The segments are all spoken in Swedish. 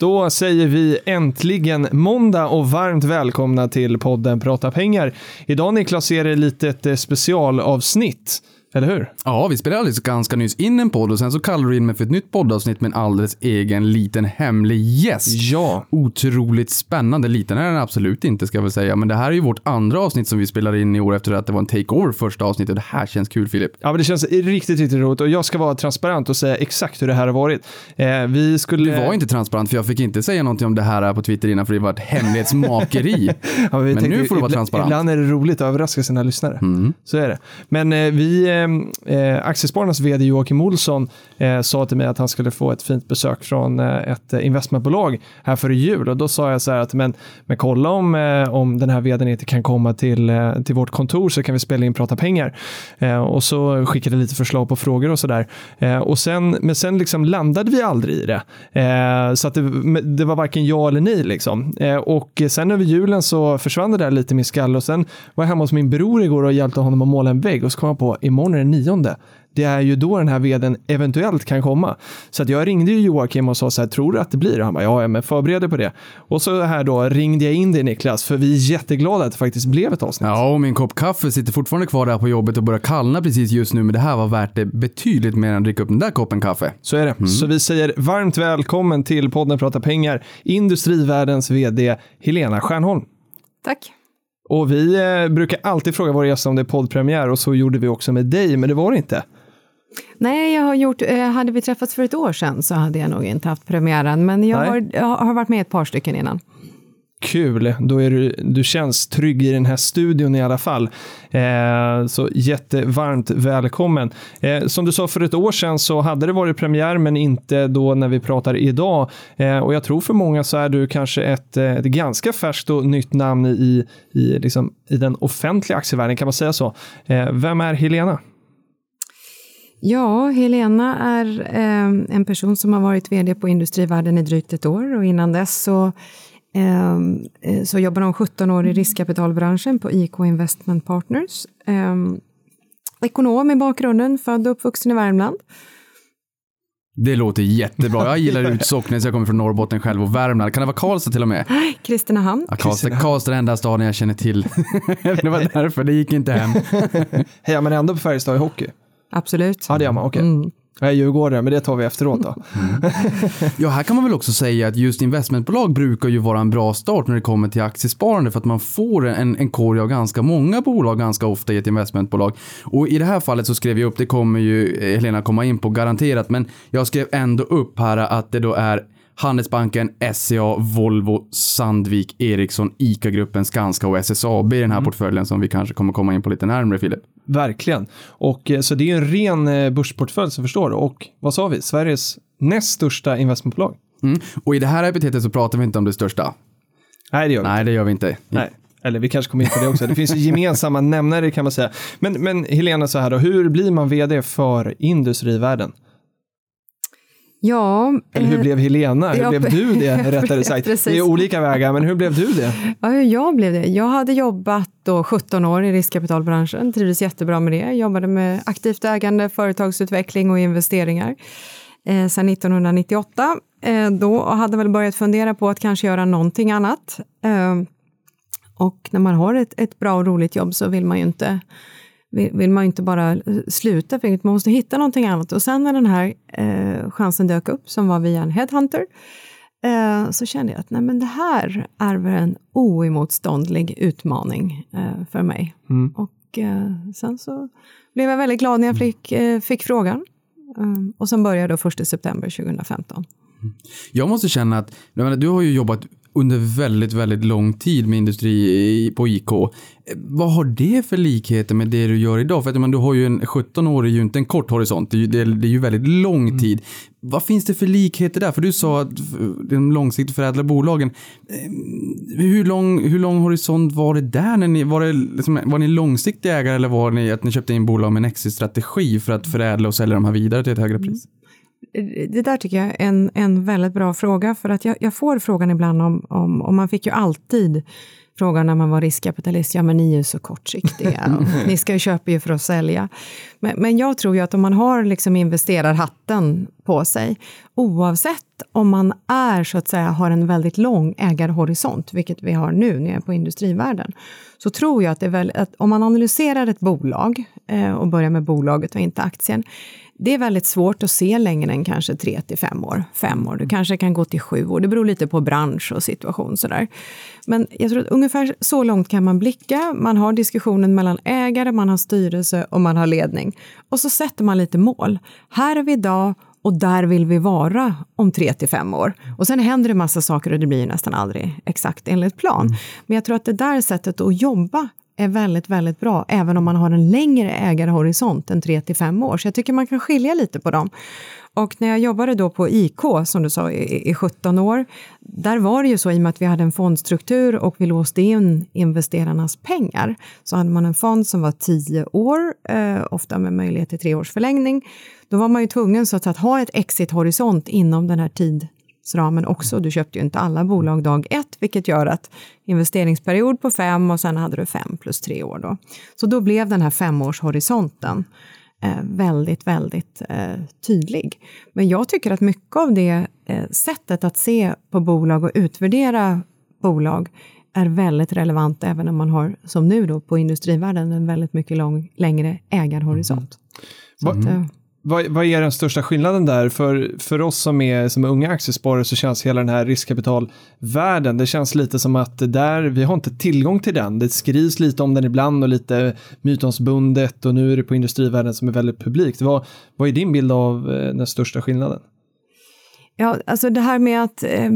Då säger vi äntligen måndag och varmt välkomna till podden Prata pengar. Idag Niklas är det ett litet eh, specialavsnitt, eller hur? Ja, vi spelade alldeles ganska nyss in en podd och sen så kallade du in mig för ett nytt poddavsnitt med en alldeles egen liten hemlig gäst. Ja. Otroligt spännande. Liten är den absolut inte ska jag väl säga, men det här är ju vårt andra avsnitt som vi spelar in i år efter att det var en takeover första avsnittet. Det här känns kul Filip. Ja, men det känns riktigt, riktigt roligt och jag ska vara transparent och säga exakt hur det här har varit. Eh, vi skulle... Du var inte transparent för jag fick inte säga någonting om det här på Twitter innan för det var ett hemlighetsmakeri. Ja, Men tänkte- nu får du vara transparent. Ibland är det roligt att överraska sina lyssnare. Mm. Så är det. Men eh, vi, Ehm, eh, Aktiespararnas vd Joakim Olsson eh, sa till mig att han skulle få ett fint besök från eh, ett eh, investmentbolag här före jul och då sa jag så här att men, men kolla om, eh, om den här vdn inte kan komma till, eh, till vårt kontor så kan vi spela in Prata pengar. Eh, och så skickade jag lite förslag på frågor och så där. Eh, och sen, men sen liksom landade vi aldrig i det. Eh, så att det, det var varken ja eller nej liksom. Eh, och sen över julen så försvann det där lite i min skalle och sen var jag hemma hos min bror igår och hjälpte honom att måla en vägg och så kom jag på imorgon är det nionde. Det är ju då den här vdn eventuellt kan komma. Så att jag ringde ju Joakim och sa så här, tror du att det blir? Och han bara, ja, men förbered dig på det. Och så här då ringde jag in dig Niklas, för vi är jätteglada att det faktiskt blev ett avsnitt. Ja, och min kopp kaffe sitter fortfarande kvar där på jobbet och börjar kallna precis just nu, men det här var värt det betydligt mer än att dricka upp den där koppen kaffe. Så är det. Så vi säger varmt välkommen till podden Prata pengar, Industrivärldens vd Helena Stjärnholm. Tack. Och vi eh, brukar alltid fråga våra gäster om det är poddpremiär och så gjorde vi också med dig, men det var det inte. Nej, jag har gjort, eh, hade vi träffats för ett år sedan så hade jag nog inte haft premiären, men jag har, jag har varit med ett par stycken innan. Kul, då är du, du känns trygg i den här studion i alla fall. Eh, så jättevarmt välkommen. Eh, som du sa för ett år sedan så hade det varit premiär men inte då när vi pratar idag. Eh, och jag tror för många så är du kanske ett, eh, ett ganska färskt och nytt namn i, i, liksom, i den offentliga aktievärlden, kan man säga så. Eh, vem är Helena? Ja, Helena är eh, en person som har varit vd på Industrivärden i drygt ett år och innan dess så, så jobbade hon 17 år i riskkapitalbranschen på IK Investment Partners. Eh, ekonom i bakgrunden, född och uppvuxen i Värmland. Det låter jättebra. Jag gillar Utsocknes, jag kommer från Norrbotten själv och Värmland. Kan det vara Karlstad till och med? Kristinehamn. Ja, Karlstad, Karlstad är den enda staden jag känner till. det var därför, det gick inte hem. Hejar man ändå på Färjestad i hockey? Absolut. Ja, det gör man. Okej. Mm. Jag är djurgårdare, men det tar vi efteråt då. Ja, här kan man väl också säga att just investmentbolag brukar ju vara en bra start när det kommer till aktiesparande för att man får en, en korg av ganska många bolag ganska ofta i ett investmentbolag. Och i det här fallet så skrev jag upp, det kommer ju Helena komma in på garanterat, men jag skrev ändå upp här att det då är Handelsbanken, SCA, Volvo, Sandvik, Ericsson, ICA-gruppen, Skanska och SSAB i den här portföljen som vi kanske kommer komma in på lite närmare, Filip. Verkligen. Och eh, så det är en ren eh, börsportfölj som förstår. Och vad sa vi? Sveriges näst största investmentbolag. Mm. Och i det här epitetet så pratar vi inte om det största. Nej, det gör vi Nej, det gör vi inte. Nej. Eller vi kanske kommer in på det också. Det finns ju gemensamma nämnare kan man säga. Men, men Helena, så här då, hur blir man vd för industrivärlden? Ja, Eller hur eh, blev Helena? Hur ja, blev du det, rättare sagt? precis. Det är olika vägar, men hur blev du det? Ja, hur jag blev det? Jag hade jobbat då 17 år i riskkapitalbranschen, trivdes jättebra med det. Jobbade med aktivt ägande, företagsutveckling och investeringar eh, sedan 1998. Eh, då hade väl börjat fundera på att kanske göra någonting annat. Eh, och när man har ett, ett bra och roligt jobb så vill man ju inte vill, vill man inte bara sluta, för man måste hitta någonting annat. Och sen när den här eh, chansen dök upp, som var via en headhunter, eh, så kände jag att nej, men det här är en oemotståndlig utmaning eh, för mig. Mm. Och eh, sen så blev jag väldigt glad när jag fick, eh, fick frågan. Eh, och sen började då 1 september 2015. Jag måste känna att, menar, du har ju jobbat under väldigt, väldigt lång tid med industri på IK. Eh, Vad har det för likheter med det du gör idag? För att men, du har ju en 17 år är ju inte en kort horisont, det är ju, det är, det är ju väldigt lång tid. Vad finns det för likheter där? För du sa att de långsiktigt förädlar bolagen. Eh, Hur lång, hur lång horisont var det där? När ni, var, det, liksom, var ni långsiktiga ägare eller var ni att ni köpte in bolag med en exit-strategi för att förädla och sälja de här vidare till ett högre pris? Det där tycker jag är en, en väldigt bra fråga, för att jag, jag får frågan ibland om, om, och man fick ju alltid frågan när man var riskkapitalist, ja men ni är ju så kortsiktiga, och ni ska ju köpa ju för att sälja. Men, men jag tror ju att om man har liksom investerarhatten på sig, oavsett om man är så att säga har en väldigt lång ägarhorisont, vilket vi har nu när jag är på industrivärlden, så tror jag att det är väl, att om man analyserar ett bolag eh, och börjar med bolaget och inte aktien, det är väldigt svårt att se längre än kanske tre till fem år. Fem år. Du kanske kan gå till sju år. Det beror lite på bransch och situation. Sådär. Men jag tror att ungefär så långt kan man blicka. Man har diskussionen mellan ägare, man har styrelse och man har ledning. Och så sätter man lite mål. Här är vi idag och där vill vi vara om tre till fem år. Och sen händer det massa saker och det blir nästan aldrig exakt enligt plan. Men jag tror att det där sättet att jobba är väldigt, väldigt bra, även om man har en längre ägarhorisont än 3 till 5 år. Så jag tycker man kan skilja lite på dem. Och när jag jobbade då på IK, som du sa, i, i 17 år, där var det ju så i och med att vi hade en fondstruktur och vi låste in investerarnas pengar, så hade man en fond som var 10 år, eh, ofta med möjlighet till tre års förlängning. Då var man ju tvungen så att, att ha ett exit-horisont inom den här tid ramen också. Du köpte ju inte alla bolag dag ett, vilket gör att investeringsperiod på fem och sen hade du fem plus tre år. Då. Så då blev den här femårshorisonten eh, väldigt, väldigt eh, tydlig. Men jag tycker att mycket av det eh, sättet att se på bolag och utvärdera bolag är väldigt relevant även om man har, som nu då på industrivärlden, en väldigt mycket lång, längre ägarhorisont. Vad- att, eh, vad, vad är den största skillnaden där? För, för oss som är, som är unga aktiesparare så känns hela den här riskkapitalvärlden, det känns lite som att där, vi har inte tillgång till den. Det skrivs lite om den ibland och lite mytomspunnet och nu är det på industrivärlden som är väldigt publikt. Vad, vad är din bild av eh, den största skillnaden? Ja, alltså det här med att, eh,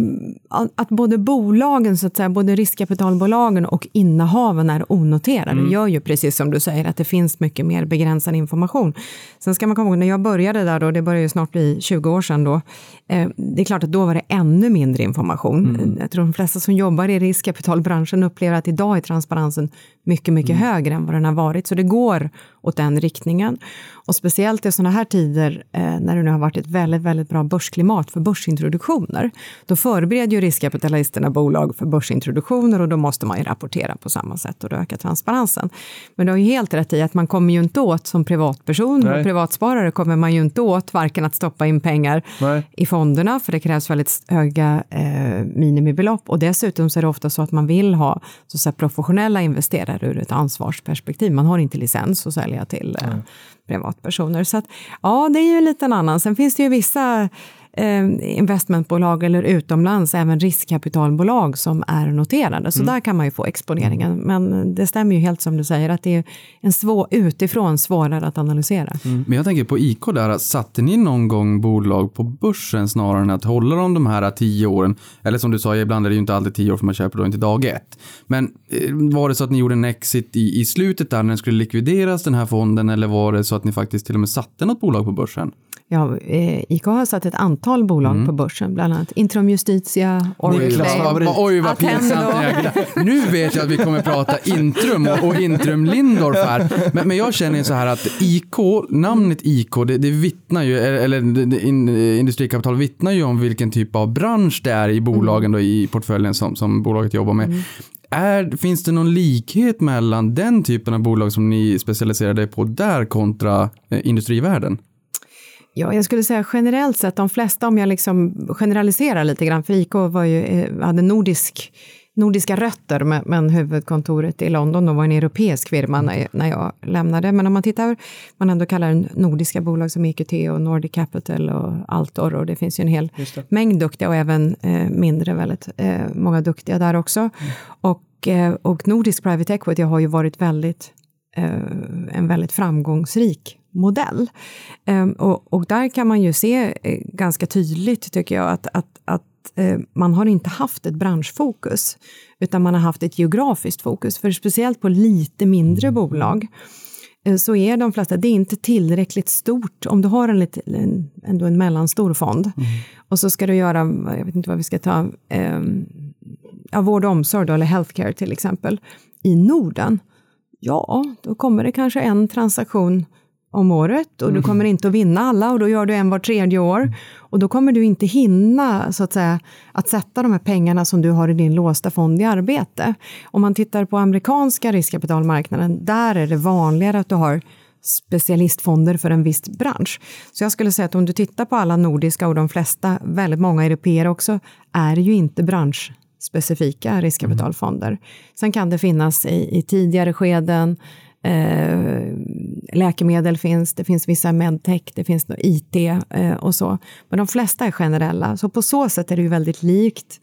att både bolagen, så att säga, både riskkapitalbolagen och innehaven är onoterade, gör ju precis som du säger, att det finns mycket mer begränsad information. Sen ska man komma ihåg, när jag började där då, det börjar ju snart bli 20 år sedan då, eh, det är klart att då var det ännu mindre information. Jag tror de flesta som jobbar i riskkapitalbranschen upplever att idag är transparensen mycket, mycket högre än vad den har varit, så det går åt den riktningen. Och speciellt i sådana här tider, eh, när det nu har varit ett väldigt, väldigt bra börsklimat för börsintroduktioner, då förbereder ju riskkapitalisterna bolag för börsintroduktioner och då måste man ju rapportera på samma sätt och då ökar transparensen. Men du har ju helt rätt i att man kommer ju inte åt som privatperson Nej. och privatsparare kommer man ju inte åt varken att stoppa in pengar Nej. i fonderna, för det krävs väldigt höga eh, minimibelopp. Och dessutom så är det ofta så att man vill ha så att säga, professionella investerare ur ett ansvarsperspektiv. Man har inte licens att sälja till eh, privatpersoner. Så att, ja, det är ju en liten annan. Sen finns det ju vissa eh, investmentbolag eller utomlands, även riskkapitalbolag som är noterade. Så där kan man ju få exponeringen. Men det stämmer ju helt som du säger att det är en svår, utifrån svårare att analysera. Men jag tänker på IK där, satte ni någon gång bolag på börsen snarare än att hålla dem de här tio åren? Eller som du sa, ibland är det ju inte alltid tio år för man köper då inte dag ett. Men eh, var det så att ni gjorde en exit i, i slutet där när den skulle likvideras den här fonden eller var det så att ni faktiskt till och med satte något bolag på börsen? Ja, eh, IK har satt ett antal bolag på börsen, bland annat Intrum Justitia, Oriflame. Oj, vad pinsamt. Nu vet jag att vi kommer prata Intrum och, och Intrum Lindorff här. Men, men jag känner så här att IK, namnet IK, det, det vittnar ju, eller det- det- in, Industrikapital vittnar ju om vilken typ av bransch det är i bolagen då, i portföljen som, som bolaget jobbar med. Är, finns det någon likhet mellan den typen av bolag som ni specialiserade er på där kontra eh, industrivärlden? Ja, jag skulle säga generellt sett, de flesta, om jag liksom generaliserar lite grann, för IK var ju, eh, hade nordisk, nordiska rötter, men, men huvudkontoret i London och var en europeisk firma när jag, när jag lämnade. Men om man tittar, man ändå kallar nordiska bolag som EQT och Nordic Capital och Altor och det finns ju en hel mängd duktiga och även eh, mindre väldigt eh, många duktiga där också. Och, eh, och Nordisk Private Equity har ju varit väldigt eh, en väldigt framgångsrik modell. Ehm, och, och där kan man ju se eh, ganska tydligt, tycker jag, att, att, att eh, man har inte haft ett branschfokus, utan man har haft ett geografiskt fokus. För speciellt på lite mindre bolag eh, så är de flesta, det är inte tillräckligt stort. Om du har en, lite, en, ändå en mellanstor fond och så ska du göra, jag vet inte vad vi ska ta, eh, ja, vård och omsorg då, eller healthcare till exempel, i Norden, ja, då kommer det kanske en transaktion om året och du kommer inte att vinna alla och då gör du en var tredje år. Och då kommer du inte hinna så att säga att sätta de här pengarna som du har i din låsta fond i arbete. Om man tittar på amerikanska riskkapitalmarknaden, där är det vanligare att du har specialistfonder för en viss bransch. Så jag skulle säga att om du tittar på alla nordiska och de flesta, väldigt många europeer också, är ju inte branschspecifika riskkapitalfonder. Sen kan det finnas i, i tidigare skeden, Eh, läkemedel finns, det finns vissa medtech, det finns IT eh, och så. Men de flesta är generella, så på så sätt är det ju väldigt likt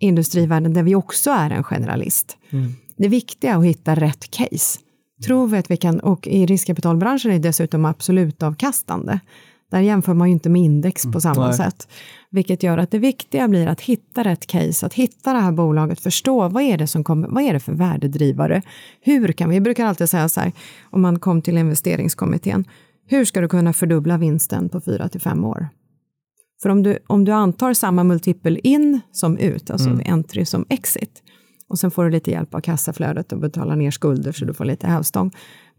industrivärlden där vi också är en generalist. Mm. Det viktiga är att hitta rätt case. Tror vi att vi kan, och i riskkapitalbranschen är det dessutom absolut avkastande. Där jämför man ju inte med index på samma mm, sätt. Vilket gör att det viktiga blir att hitta rätt case, att hitta det här bolaget, förstå vad är det som kommer, vad är det för värdedrivare? Hur kan vi, jag brukar alltid säga så här, om man kom till investeringskommittén, hur ska du kunna fördubbla vinsten på fyra till fem år? För om du, om du antar samma multipel in som ut, alltså mm. entry som exit, och sen får du lite hjälp av kassaflödet och betala ner skulder så du får lite hävstång.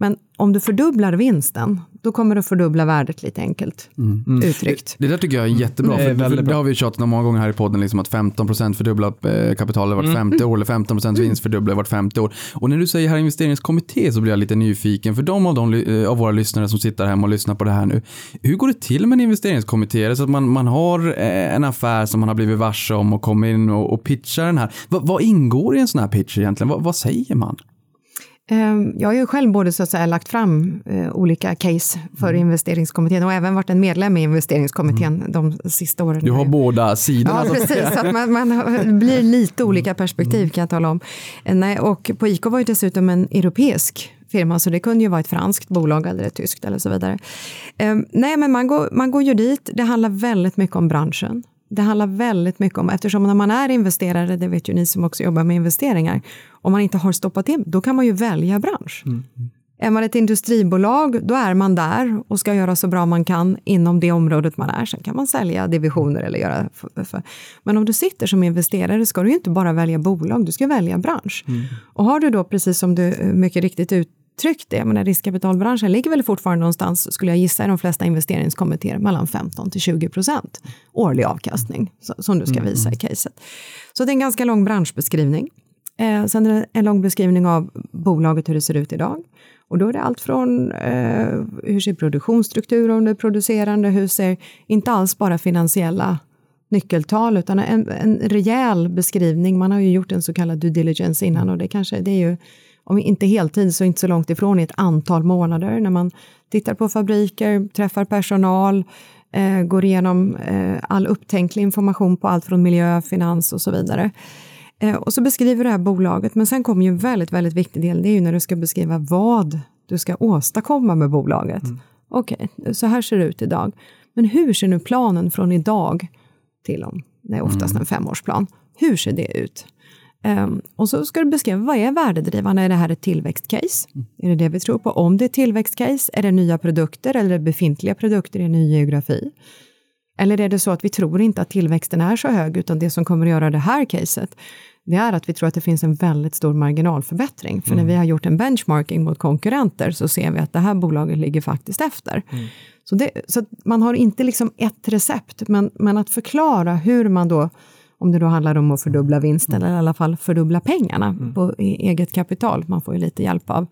Men om du fördubblar vinsten, då kommer du fördubbla värdet lite enkelt mm. mm. uttryckt. Det, det, där tycker jag är jättebra. Mm. För, för det har vi tjatat om många gånger här i podden, liksom att 15% fördubblar eh, kapitalet vart mm. femte år eller 15% vinst fördubblar vart femte år. Och när du säger här investeringskommitté så blir jag lite nyfiken. För de av, de eh, av våra lyssnare som sitter hemma och lyssnar på det här nu, hur går det till med en investeringskommitté? Är det så att man, man har eh, en affär som man har blivit varse om och kommer in och, och pitchar den här? Va, vad ingår i en sån här pitch egentligen? Va, vad säger man? Ehm, jag har ju själv både så att säga lagt fram eh, olika case för mm. investeringskommittén och även varit en medlem i investeringskommittén mm. de sista åren. Du har båda sidorna. Ja, precis. Så att man, man blir lite olika perspektiv mm. kan jag tala om. Eh, nej, och på IK var ju dessutom en europeisk firma, så det kunde ju vara ett franskt bolag eller ett tyskt eller så vidare. Um, nej, men man går, man går ju dit. Det handlar väldigt mycket om branschen det handlar väldigt mycket om, eftersom när man är investerare, det vet ju ni som också jobbar med investeringar, om man inte har stoppat in, då kan man ju välja bransch. Mm. Är man ett industribolag, då är man där och ska göra så bra man kan inom det området man är. Sen kan man sälja divisioner eller göra... För, för. Men om du sitter som investerare ska du ju inte bara välja bolag, du ska välja bransch. Mm. Och har du då, precis som du mycket riktigt ut, uttryckt det. Men riskkapitalbranschen ligger väl fortfarande någonstans, skulle jag gissa, i de flesta investeringskommittéer mellan 15 till 20 procent årlig avkastning som du ska mm, visa i mm. caset. Så det är en ganska lång branschbeskrivning. Eh, sen är det en lång beskrivning av bolaget, hur det ser ut idag. Och då är det allt från eh, hur ser produktionsstrukturen, det producerande, hur ser, inte alls bara finansiella nyckeltal, utan en, en rejäl beskrivning. Man har ju gjort en så kallad due diligence innan och det kanske, det är ju om inte heltid så inte så långt ifrån i ett antal månader när man tittar på fabriker, träffar personal, eh, går igenom eh, all upptänklig information på allt från miljö, finans och så vidare. Eh, och så beskriver det här bolaget, men sen kommer ju en väldigt, väldigt viktig del, det är ju när du ska beskriva vad du ska åstadkomma med bolaget. Mm. Okej, okay, så här ser det ut idag. Men hur ser nu planen från idag till om, det är oftast mm. en femårsplan, hur ser det ut? Um, och så ska du beskriva vad är värdedrivande? Är det här ett tillväxtcase? Mm. Är det det vi tror på? Om det är tillväxtcase, är det nya produkter eller befintliga produkter i en ny geografi? Eller är det så att vi tror inte att tillväxten är så hög, utan det som kommer att göra det här caset, det är att vi tror att det finns en väldigt stor marginalförbättring. För mm. när vi har gjort en benchmarking mot konkurrenter så ser vi att det här bolaget ligger faktiskt efter. Mm. Så, det, så man har inte liksom ett recept, men, men att förklara hur man då om det då handlar om att fördubbla vinsten mm. eller i alla fall fördubbla pengarna mm. på eget kapital. Man får ju lite hjälp av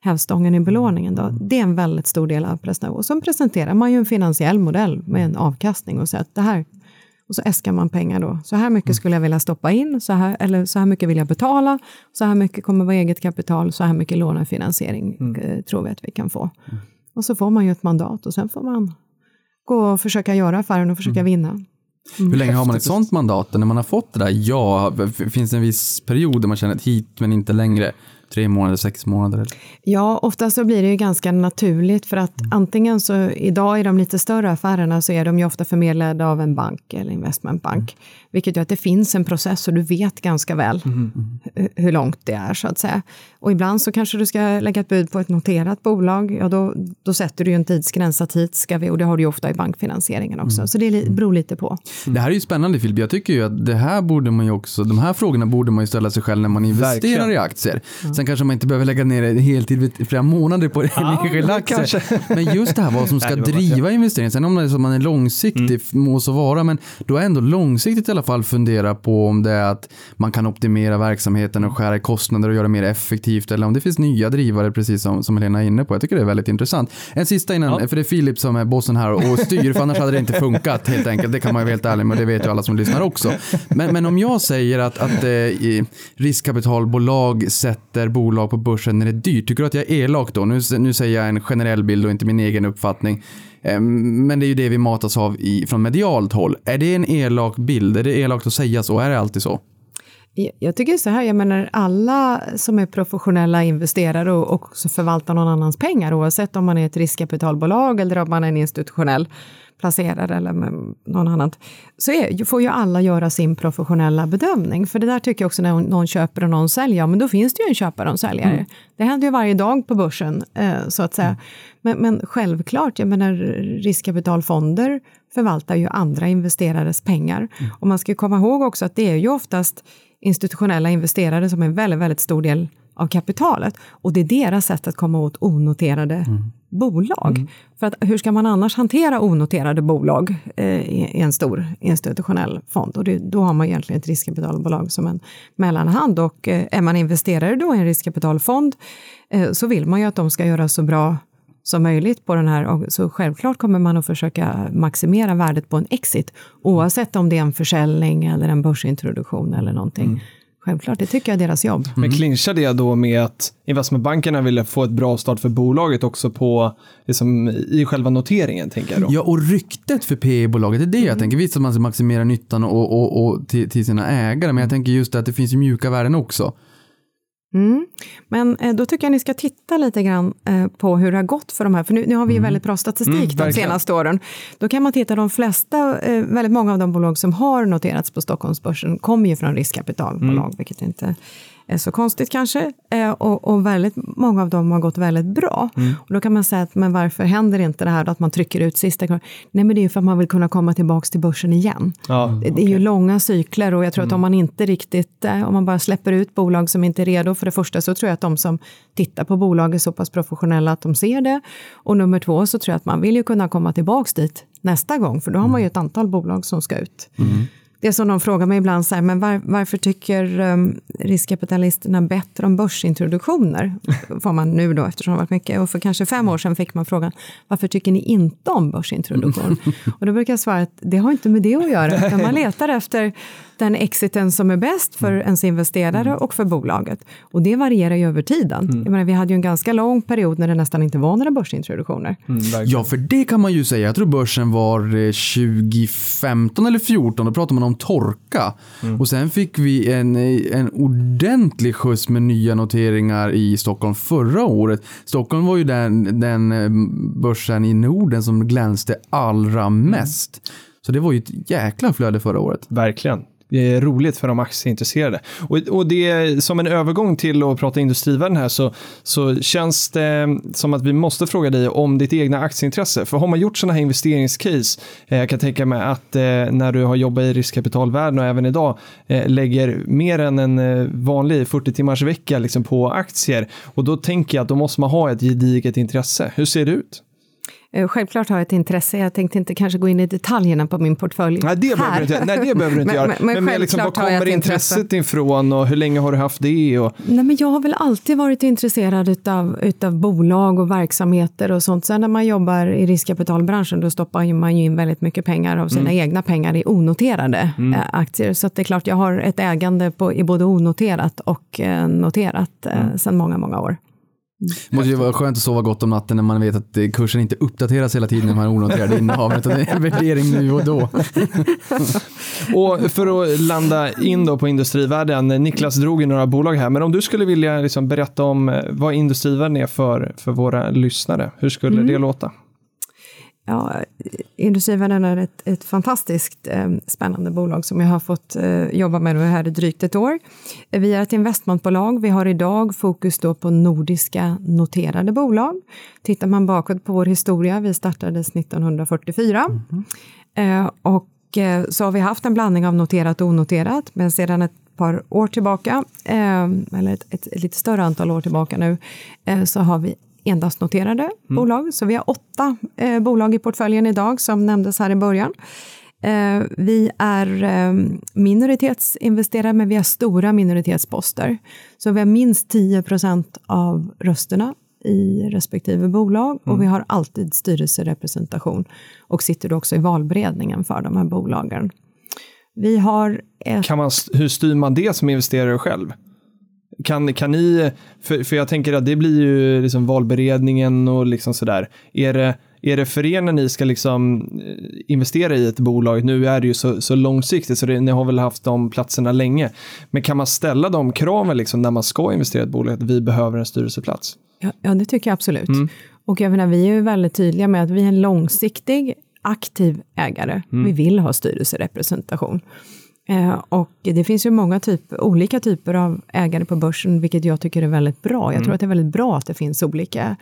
hävstången i belåningen. Då. Mm. Det är en väldigt stor del av presentationen. Och så presenterar man ju en finansiell modell med en avkastning och säger att det här och så äskar man pengar då. Så här mycket mm. skulle jag vilja stoppa in, så här, eller så här mycket vill jag betala, så här mycket kommer vara eget kapital, så här mycket lånefinansiering mm. Eh, tror vi att vi kan få. Mm. Och så får man ju ett mandat och sen får man gå och försöka göra affären och försöka mm. vinna. Mm. Hur länge har man ett sånt mandat? När man har fått det där ja, finns det en viss period där man känner att hit men inte längre? Tre månader, sex månader? Eller? Ja, ofta så blir det ju ganska naturligt för att antingen så idag i de lite större affärerna så är de ju ofta förmedlade av en bank eller investmentbank, vilket gör att det finns en process och du vet ganska väl hu- hur långt det är så att säga. Och ibland så kanske du ska lägga ett bud på ett noterat bolag, ja då, då sätter du ju en tidsgräns att hit ska vi, och det har du ju ofta i bankfinansieringen också, så det li- beror lite på. Det här är ju spännande Filip. Jag tycker ju att det här borde man ju också, de här frågorna borde man ju ställa sig själv när man investerar Verkligen. i aktier. Sen kanske man inte behöver lägga ner heltid vid- flera månader på en enskild aktie. Men just det här vad som ska Nej, driva investeringen. Sen om det är så man är långsiktig, må så vara, men då är ändå långsiktigt i alla fall fundera på om det är att man kan optimera verksamheten och skära i kostnader och göra det mer effektivt eller om det finns nya drivare precis som, som Helena är inne på. Jag tycker det är väldigt intressant. En sista innan, Ja. för det är Filip som är bossen här och styr, för annars hade det inte funkat helt enkelt. Det kan man ju vara helt ärlig med, det vet ju alla som lyssnar också. Men, men om jag säger att, att eh, i- riskkapitalbolag sätter bolag på börsen när det är dyrt, tycker du att jag är elak då? Nu, nu säger jag en generell bild och inte min egen uppfattning. Ehm, men det är ju det vi matas av i, från medialt håll. Är det en elak bild? Är det elakt att säga så? Är det alltid så? Jag- tycker så här, jag menar alla som är professionella investerare och och också förvaltar någon annans pengar, oavsett om man är ett riskkapitalbolag eller om man är en institutionell placerare eller någon annat, så är, får ju alla göra sin professionella bedömning. För det där tycker jag också när någon köper och någon säljer, ja men då finns det ju en köpare och en säljare. Det händer ju varje dag på börsen, eh, så att säga. Men, men självklart, jag menar riskkapitalfonder förvaltar ju andra investerares pengar. Och man ska komma ihåg också att det är ju oftast institutionella investerare som är en väldigt, väldigt stor del av kapitalet. Och det är deras sätt att komma åt onoterade bolag. För att hur ska man annars hantera onoterade bolag eh, i, en stor institutionell fond? Och det, då har man egentligen ett riskkapitalbolag som en mellanhand. Och eh, är man investerare då i en riskkapitalfond eh, så vill man ju att de ska göra så bra som möjligt på den här. Så självklart kommer man att försöka maximera värdet på en exit, oavsett om det är en försäljning eller en börsintroduktion eller någonting. Självklart, det tycker jag är deras jobb. Men clinchar det då med att investmentbankerna ville få ett bra start för bolaget också på, liksom, i själva noteringen, tänker jag då? Ja, och ryktet för PE-bolaget, det är det jag tänker. Visst att man ska maximera nyttan och, och, och till, till sina ägare, men jag tänker just att det finns ju mjuka värden också. Mm. Men eh, då tycker jag ni ska titta lite grann eh, på hur det har gått för de här, för nu, nu har vi ju väldigt bra statistik Mm, de senaste åren. Då kan man titta, de flesta, eh, väldigt många av de bolag som har noterats på Stockholmsbörsen kommer ju från riskkapitalbolag, Mm. vilket inte så konstigt kanske. Eh, och, och väldigt många av dem har gått väldigt bra. Mm. Och då kan man säga att, men varför händer inte det här då, att man trycker ut sista kvar? Nej, men det är ju för att man vill kunna komma tillbaka till börsen igen. Ja, Det, det är ju långa cykler och jag tror att om man inte riktigt, eh, om man bara släpper ut bolag som inte är redo, för det första så tror jag att de som tittar på bolag är så pass professionella att de ser det. Och nummer två så tror jag att man vill ju kunna komma tillbaks dit nästa gång, för då har man ju ett antal bolag som ska ut. Det är som de frågar mig ibland, så här, men var, varför tycker um, riskkapitalisterna bättre om börsintroduktioner? Får man nu då, eftersom det har varit mycket. Och för kanske fem år sedan fick man frågan, varför tycker ni inte om börsintroduktion? och då brukar jag svara att det har inte med det att göra, utan man letar efter den exiten som är bäst för ens investerare och för bolaget. Och det varierar ju över tiden. Jag menar, vi hade ju en ganska lång period när det nästan inte var några börsintroduktioner. mm. Ja, för det kan man ju säga. Jag tror börsen var eh, 2015 eller 2014, då pratade man om torka. Och sen fick vi en, en ordentlig skjuts med nya noteringar i Stockholm förra året. Stockholm var ju den, den eh, börsen i Norden som glänste allra mest. Så det var ju ett jäkla flöde förra året. Verkligen. Det är roligt för de aktieintresserade. Och, och det är som en övergång till att prata industrivärden här så, så känns det som att vi måste fråga dig om ditt egna aktieintresse. För har man gjort sådana här investeringscase, eh, jag kan tänka mig att eh, när du har jobbat i riskkapitalvärlden och även idag eh, lägger mer än en eh, vanlig 40 timmars vecka liksom, på aktier. Och då tänker jag att då måste man ha ett gediget intresse. Hur ser det ut? Eh, Självklart har jag ett intresse. Jag tänkte inte kanske gå in i detaljerna på min portfölj Nej, det behöver här. du inte, nej, det behöver du inte Men- göra. men- men mer liksom, var kommer intresse. intresset ifrån och hur länge har du haft det? Och, Nej, men jag har väl alltid varit intresserad utav, utav bolag och verksamheter och sånt. Sen när man jobbar i riskkapitalbranschen då stoppar man ju in väldigt mycket pengar av sina egna pengar i onoterade eh, aktier. Så det är klart, jag har ett ägande på, i både onoterat och eh, noterat eh, sedan många, många år. Det måste ju vara skönt att sova gott om natten när man vet att kursen inte uppdateras hela tiden när man har onoterade innehav, utan det är en värdering nu och då. Och för att landa in då på industrivärlden, Niklas drog ju några bolag här, men om du skulle vilja liksom berätta om eh, vad industrivärlden är för, för våra lyssnare, hur skulle det låta? Ja, Industrivärden är ett, ett fantastiskt eh, spännande bolag som jag har fått eh, jobba med nu här i drygt ett år. Vi är ett investmentbolag. Vi har idag fokus då på nordiska noterade bolag. Tittar man bakåt på vår historia, vi startades 1944 eh, och eh, så har vi haft en blandning av noterat och onoterat, men sedan ett par år tillbaka, eh, eller ett, ett, ett lite större antal år tillbaka nu, eh, så har vi endast noterade bolag. Så vi har åtta eh, bolag i portföljen idag, som nämndes här i början. Eh, vi är eh, minoritetsinvesterare, men vi har stora minoritetsposter. Så vi har minst 10 procent av rösterna i respektive bolag och vi har alltid styrelserepresentation och sitter också i valberedningen för de här bolagen. Vi har ett Kan man, hur styr man det som investerare själv? Kan, kan ni, för, för jag tänker att det blir ju liksom valberedningen och liksom sådär. Är det, är det för er när ni ska liksom eh, investera i ett bolag, nu är det ju så, så långsiktigt så det, ni har väl haft de platserna länge, men kan man ställa de kraven liksom när man ska investera i ett bolag, att vi behöver en styrelseplats? Ja, ja, det tycker jag absolut. Och jag menar, vi är ju väldigt tydliga med att vi är en långsiktig, aktiv ägare. Vi vill ha styrelserepresentation. Eh, och det finns ju många typ, olika typer av ägare på börsen, vilket jag tycker är väldigt bra. Jag tror att det är väldigt bra att det finns olika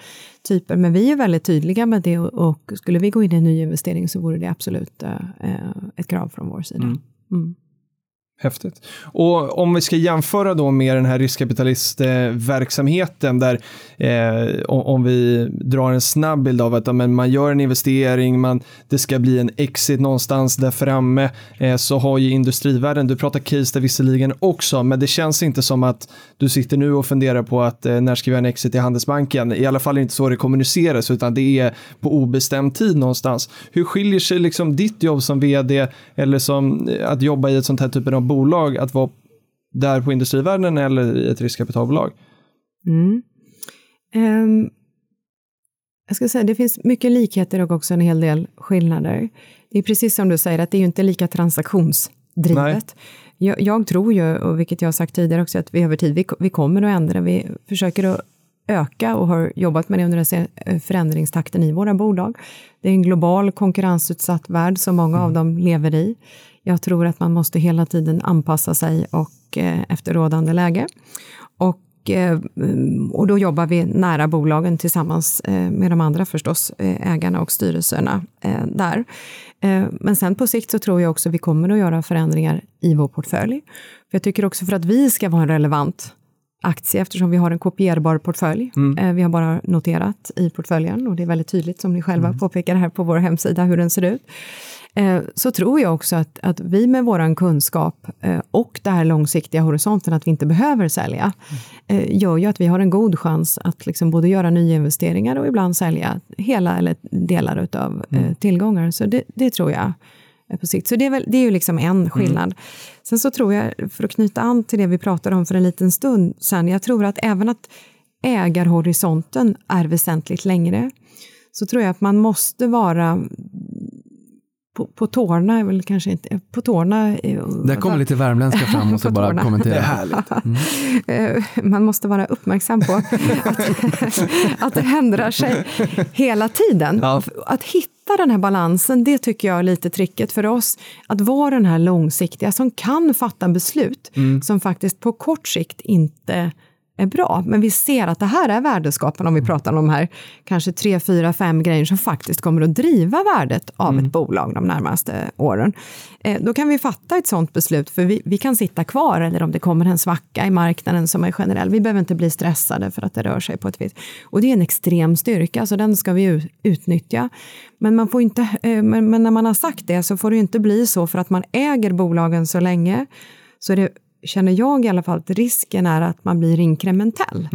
typer, men vi är väldigt tydliga med det och, skulle vi gå in i en ny investering så vore det absolut eh, ett krav från vår sida. Mm. Häftigt. Och om vi ska jämföra då med den här riskkapitalistverksamheten där eh, om vi drar en snabb bild av att ja, men man gör en investering, man, det ska bli en exit någonstans där framme, eh, så har ju industrivärlden, du pratar case där visserligen också, men det känns inte som att du sitter nu och funderar på att eh, när ska vi göra en exit i Handelsbanken? I alla fall inte så det kommuniceras, utan det är på obestämd tid någonstans. Hur skiljer sig liksom ditt jobb som vd eller som eh, att jobba i ett sånt här typen av bolag att vara där på industrivärlden eller i ett riskkapitalbolag? Mm. Ehm, jag ska säga, det finns mycket likheter och också en hel del skillnader. Det är precis som du säger, att det är ju inte lika transaktionsdrivet. Jag, jag tror ju, och vilket jag har sagt tidigare också, att vi över tid, vi, vi kommer att ändra. Vi försöker att öka och har jobbat med det under den se- förändringstakten i våra bolag. Det är en global konkurrensutsatt värld som många av dem lever i. Jag tror att man måste hela tiden anpassa sig och eh, efter rådande läge. Och, eh, och då jobbar vi nära bolagen tillsammans eh, med de andra förstås, eh, ägarna och styrelserna eh, där. Eh, men sen på sikt så tror jag också vi kommer att göra förändringar i vår portfölj. För jag tycker också för att vi ska vara en relevant aktie eftersom vi har en kopierbar portfölj. Eh, Vi har bara noterat i portföljen och det är väldigt tydligt som ni själva påpekar här på vår hemsida hur den ser ut. Eh, Så tror jag också att, att vi med vår kunskap eh, och det här långsiktiga horisonten att vi inte behöver sälja eh, gör ju att vi har en god chans att liksom både göra nyinvesteringar och ibland sälja hela eller delar utav eh, tillgångar. Så det, det tror jag på sikt. Så det är, väl, det är ju liksom en skillnad. Sen så tror jag, för att knyta an till det vi pratade om för en liten stund sen, jag tror att även att ägarhorisonten är väsentligt längre, så tror jag att man måste vara på, på tårna, är väl kanske inte, på tårna. eh, Där kommer lite värmländska fram och så bara tårna. kommentera. Eh, man måste vara uppmärksam på att, att det ändrar sig hela tiden. Ja. Att hitta den här balansen, det tycker jag är lite tricket för oss. Att vara den här långsiktiga som kan fatta beslut som faktiskt på kort sikt inte är bra. Men vi ser att det här är värdeskapande om vi pratar om de här kanske tre, fyra, fem grejer som faktiskt kommer att driva värdet av ett bolag de närmaste åren. Eh, då kan vi fatta ett sådant beslut för vi, vi kan sitta kvar eller om det kommer en svacka i marknaden som är generell. Vi behöver inte bli stressade för att det rör sig på ett visst... Och det är en extrem styrka så den ska vi utnyttja. Men, man får inte, eh, men, men när man har sagt det så får det inte bli så för att man äger bolagen så länge så är det känner jag i alla fall att risken är att man blir inkrementell.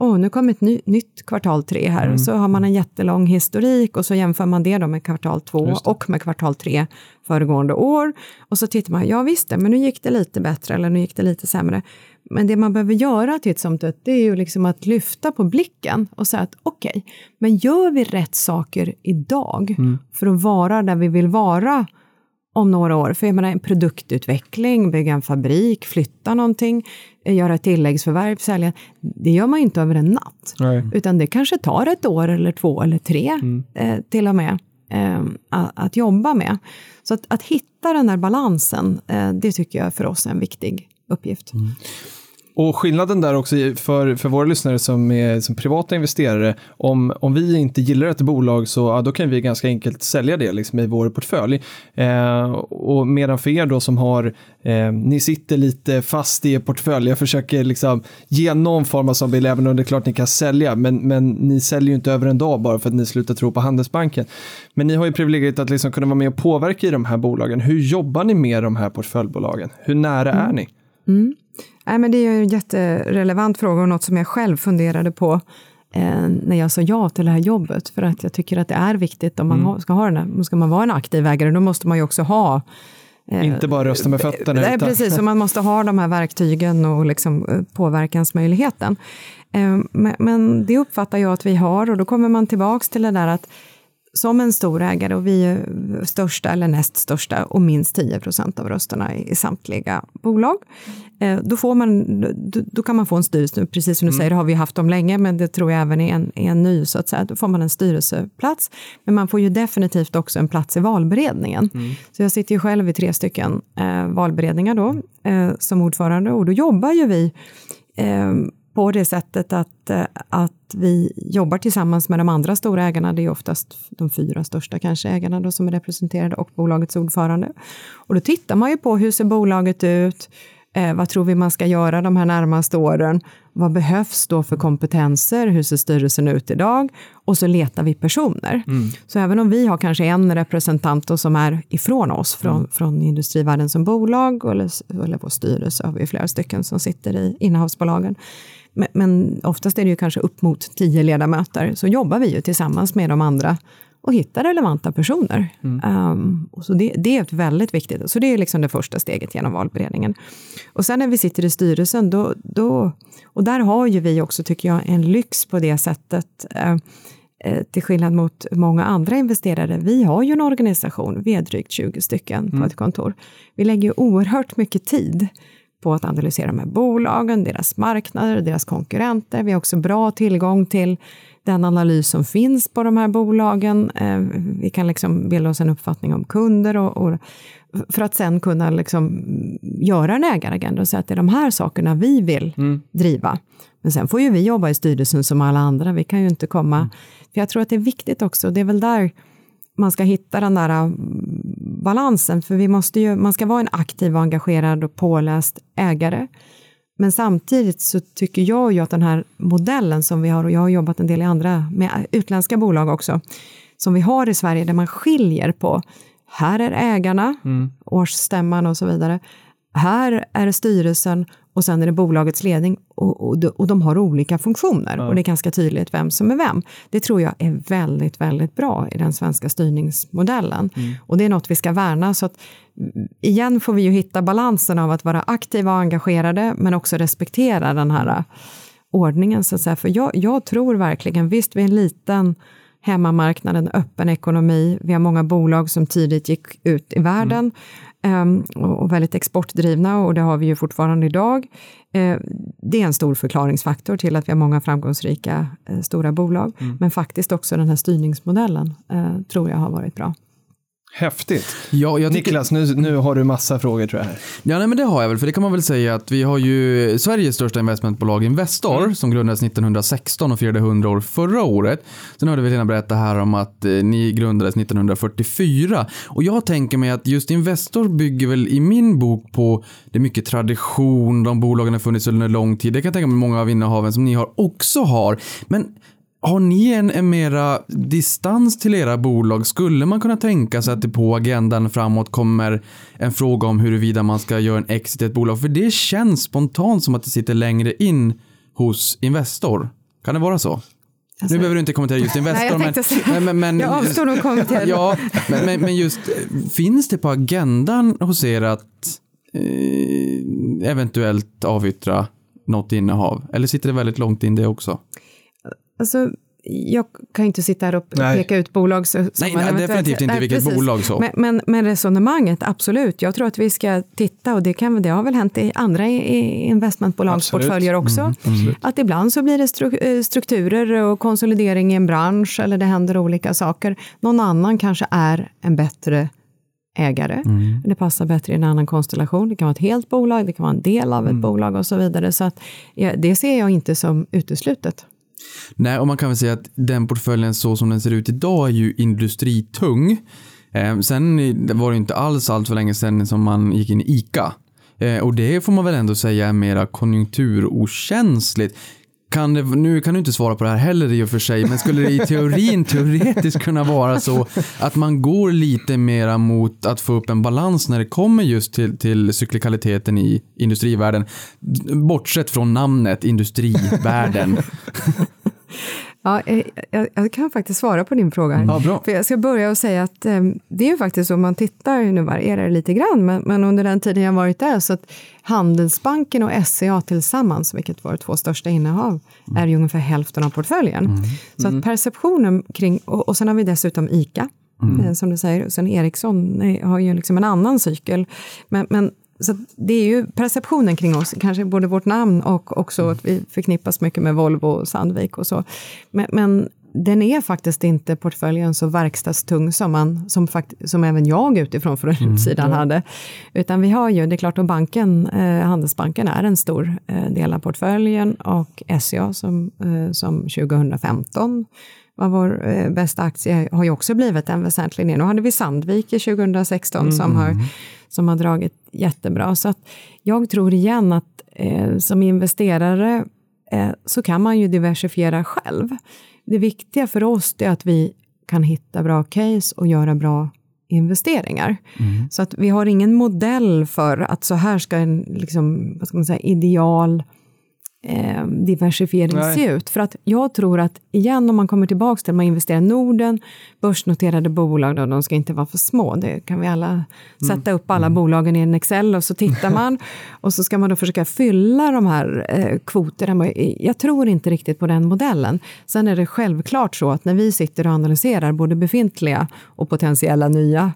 åh, nu kommer ett ny, nytt kvartal tre här. Mm. Så har man en jättelång historik och så jämför man det då med kvartal två och med kvartal tre föregående år. Och så tittar man, ja visst det, men nu gick det lite bättre eller nu gick det lite sämre. Men det man behöver göra till ett sånt ett, det är ju liksom att lyfta på blicken och säga att okej, men gör vi rätt saker idag Mm. för att vara där vi vill vara om några år. För jag menar en produktutveckling, bygga en fabrik, flytta någonting, eh, göra ett tilläggsförvärv, sälja. Det gör man ju inte över en natt. Nej. Utan det kanske tar ett år eller två eller tre eh, till och med eh, att, att jobba med. Så att, att hitta den där balansen, eh, det tycker jag för oss är en viktig uppgift. Och skillnaden där också för, för våra lyssnare som är som privata investerare, om, om vi inte gillar ett bolag så ja, då kan vi ganska enkelt sälja det liksom, i vår portfölj. Eh, och medan för er då som har, eh, ni sitter lite fast i er portfölj, jag försöker liksom ge någon form av zombie, även om det är klart ni kan sälja, men, men ni säljer ju inte över en dag bara för att ni slutar tro på Handelsbanken. Men ni har ju privilegiet att liksom kunna vara med och påverka i de här bolagen. Hur jobbar ni med de här portföljbolagen? Hur nära är ni? Mm. Nej, men det är ju en jätterelevant fråga och något som jag själv funderade på eh, när jag sa ja till det här jobbet. För att jag tycker att det är viktigt om man ha, ska ha den här, ska man vara en aktiv ägare, då måste man ju också ha Inte bara rösta med fötterna. Nej, utan- precis, och man måste ha de här verktygen och liksom eh, påverkansmöjligheten. Eh, Men, men det uppfattar jag att vi har och då kommer man tillbaks till det där att som en stor ägare och vi är största eller näst största och minst 10 procent av rösterna i, i samtliga bolag. Eh, då, får man, då, då kan man få en styrelse, precis som du säger, det har vi haft dem länge, men det tror jag även är en, är en ny, så att säga. Då får man en styrelseplats, men man får ju definitivt också en plats i valberedningen. Så jag sitter ju själv i tre stycken eh, valberedningar då, eh, som ordförande och då jobbar ju vi eh, på det sättet att, eh, att vi jobbar tillsammans med de andra stora ägarna. Det är oftast de fyra största kanske ägarna då som är representerade och bolagets ordförande. Och då tittar man ju på hur ser bolaget ut? Eh, vad tror vi man ska göra de här närmaste åren? Vad behövs då för kompetenser? Hur ser styrelsen ut idag? Och så letar vi personer. Så även om vi har kanske en representant då som är ifrån oss, från, från industrivärlden som bolag, eller, eller vår styrelse har vi flera stycken som sitter i innehavsbolagen. Men, men oftast är det ju kanske upp mot tio ledamöter, så jobbar vi ju tillsammans med de andra och hittar relevanta personer. Um, och så det, det är ett väldigt viktigt, så det är liksom det första steget genom valberedningen. Och sen när vi sitter i styrelsen, då, då, och där har ju vi också, tycker jag, en lyx på det sättet, eh, till skillnad mot många andra investerare. Vi har ju en organisation, vi är drygt 20 stycken på ett kontor. Vi lägger ju oerhört mycket tid på att analysera de här bolagen, deras marknader, deras konkurrenter. Vi har också bra tillgång till den analys som finns på de här bolagen. Eh, Vi kan liksom bilda oss en uppfattning om kunder och, och för att sen kunna liksom göra en ägaragenda och säga att det är de här sakerna vi vill driva. Men sen får ju vi jobba i styrelsen som alla andra. Vi kan ju inte komma... För jag tror att det är viktigt också, det är väl där man ska hitta den där mm, balansen, för vi måste ju, man ska vara en aktiv och engagerad och påläst ägare. Men samtidigt så tycker jag ju att den här modellen som vi har, och jag har jobbat en del i andra, med utländska bolag också, som vi har i Sverige, där man skiljer på, här är ägarna, årsstämman och så vidare, här är styrelsen och sen är det bolagets ledning och, och, de, och de har olika funktioner och det är ganska tydligt vem som är vem. Det tror jag är väldigt, väldigt bra i den svenska styrningsmodellen och det är något vi ska värna. Så att, mm, igen får vi ju hitta balansen av att vara aktiva och engagerade men också respektera den här äh, ordningen. Så att säga. För jag, jag tror verkligen, visst vi är en liten hemmamarknad, en öppen ekonomi. Vi har många bolag som tidigt gick ut i världen ehm, och väldigt exportdrivna och det har vi ju fortfarande idag. Eh, det är en stor förklaringsfaktor till att vi har många framgångsrika eh, stora bolag. Men faktiskt också den här styrningsmodellen eh, tror jag har varit bra. Häftigt. Ja, tycker, Niklas, nu, nu har du massa frågor tror jag. Här. Ja, nej, men det har jag väl, för det kan man väl säga att vi har ju Sveriges största investmentbolag Investor som grundades 1916 och firade 100 år förra året. Sen hörde vi Lena berätta här om att eh, ni grundades 1944 och jag tänker mig att just Investor bygger väl i min bok på det är mycket tradition, de bolagen har funnits under lång tid. Det kan jag tänka mig många av innehaven som ni har också har. Men har ni en, en mera distans till era bolag? Skulle man kunna tänka sig att det på agendan framåt kommer en fråga om huruvida man ska göra en exit i ett bolag? För det känns spontant som att det sitter längre in hos Investor. Kan det vara så? Alltså- nu behöver du inte kommentera just Investor, Nej, jag men, men, men, Jag avstår nog kommentera. ja, men, men, men just, finns det på agendan hos er att eh, eventuellt avyttra något innehav? Eller sitter det väldigt långt in det också? Alltså, jag kan ju inte sitta här och Nej. peka ut bolag. Så, Nej, nej, definitivt inte Nej, vilket precis. bolag så. Men, men, men resonemanget, absolut. Jag tror att vi ska titta, och det, kan, det har väl hänt i andra investmentbolagsportföljer också, att ibland så blir det eh, strukturer och konsolidering i en bransch, eller det händer olika saker. Någon annan kanske är en bättre ägare. Det passar bättre i en annan konstellation. Det kan vara ett helt bolag, det kan vara en del av ett bolag och så vidare. Så att, ja, det ser jag inte som uteslutet. Nej, och man kan väl säga att den portföljen så som den ser ut idag är ju industritung. Eh, sen var det inte alls allt för länge sedan som man gick in i ICA. Eh, och det får man väl ändå säga är mera konjunkturokänsligt. Kan det, nu kan du inte svara på det här heller i och för sig, men skulle det i teorin teoretiskt kunna vara så att man går lite mera mot att få upp en balans när det kommer just till, till cyklikaliteten i industrivärlden? Bortsett från namnet industrivärlden. Ja, eh, jag, jag kan faktiskt svara på din fråga. Ja, bra. För jag ska börja och säga att eh, det är ju faktiskt om man tittar, nu varierar det lite grann, men, men under den tiden jag varit där, så att Handelsbanken och SCA tillsammans, vilket var de två största innehav, är ju ungefär hälften av portföljen. Så att perceptionen kring, och, och sen har vi dessutom ICA, eh, som du säger, och sen Ericsson eh, har ju liksom en annan cykel. Men, men så det är ju perceptionen kring oss, kanske både vårt namn och också att vi förknippas mycket med Volvo och Sandvik och så. Men, men den är faktiskt inte portföljen så verkstadstung som, man, som, fakt, som även jag utifrån från utsidan hade. Utan vi har ju, det är klart att banken, eh, Handelsbanken är en stor eh, del av portföljen och SCA som, eh, som 2015 var vår eh, bästa aktie, har ju också blivit en väsentlig del. Nu hade vi Sandvik i 2016 som, har, som har dragit jättebra. Så att jag tror igen att eh, som investerare eh, så kan man ju diversifiera själv. Det viktiga för oss är att vi kan hitta bra case och göra bra investeringar. Så att vi har ingen modell för att så här ska en liksom, vad ska man säga, ideal eh, diversifiering Nej. se ut? För att jag tror att, igen om man kommer tillbaka till att man investerar i Norden, börsnoterade bolag, då, de ska inte vara för små. Det kan vi alla sätta upp alla bolagen i en Excel och så tittar man och så ska man då försöka fylla de här eh, kvoterna. Jag tror inte riktigt på den modellen. Sen är det självklart så att när vi sitter och analyserar både befintliga och potentiella nya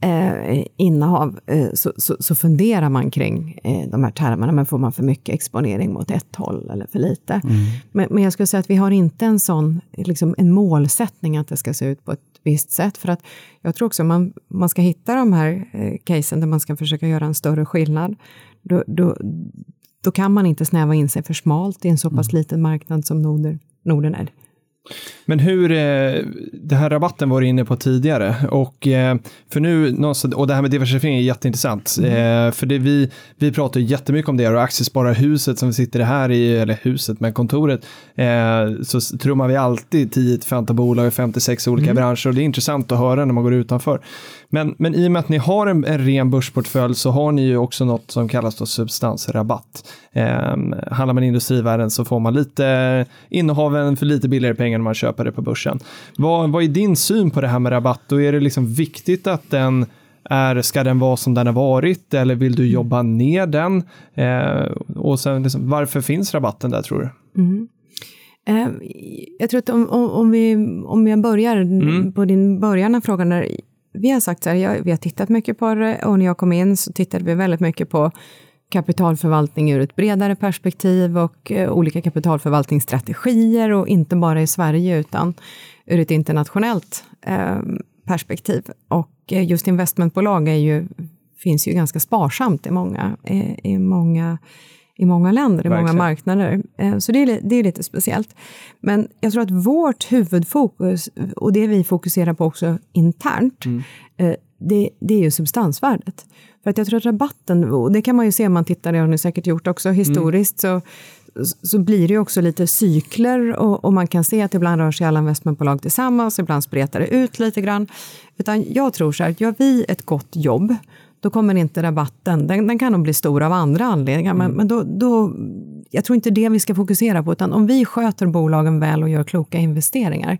eh, innehav eh, så, så, så funderar man kring eh, de här termerna. Men får man för mycket exponering mot ett håll eller för lite? Men, men jag skulle säga att vi har inte en sån liksom en målsättning att det ska se ut på ett visst sätt. För att jag tror också man, man ska hitta de här eh, casen där man ska försöka göra en större skillnad. Då, då, då kan man inte snäva in sig för smalt i en så pass liten marknad som Norden, Norden är. Men hur, eh, det här rabatten var du inne på tidigare och eh, för nu, och det här med diversifiering är jätteintressant. Eh, för det, vi, vi pratar jättemycket om det och Aktiespararhuset som vi sitter här i, eller huset med kontoret, så trummar vi alltid 10-15 bolag i 56 olika branscher och det är intressant att höra när man går utanför. Men, men i och med att ni har en, en ren börsportfölj så har ni ju också något som kallas då substansrabatt. Eh, handlar man i industrivärlden så får man lite innehaven för lite billigare pengar när man köper det på börsen. Vad, vad är din syn på det här med rabatt och är det liksom viktigt att den är, ska den vara som den har varit eller vill du jobba ner den? Eh, och sen liksom, varför finns rabatten där tror du? Eh, Jag tror att om, om, om, vi, om jag börjar på din början av frågan. Där, vi har sagt så här, jag, vi har tittat mycket på det och när jag kom in så tittade vi väldigt mycket på kapitalförvaltning ur ett bredare perspektiv och eh, olika kapitalförvaltningsstrategier och inte bara i Sverige utan ur ett internationellt eh, perspektiv. Och eh, just investmentbolag är ju, finns ju ganska sparsamt i många, eh, i många, i många länder, i många marknader. Eh, Så det är, det är lite speciellt. Men jag tror att vårt huvudfokus, och det vi fokuserar på också internt, eh, det, det är ju substansvärdet. För att jag tror att rabatten, och det kan man ju se om man tittar, det har ni säkert gjort också historiskt, så, så blir det ju också lite cykler och, och man kan se att ibland rör sig alla investmentbolag tillsammans, ibland spretar det ut lite grann. Utan jag tror så här, att gör vi ett gott jobb, då kommer inte rabatten, den, den kan nog bli stor av andra anledningar, men, men då, då, jag tror inte det vi ska fokusera på, utan om vi sköter bolagen väl och gör kloka investeringar,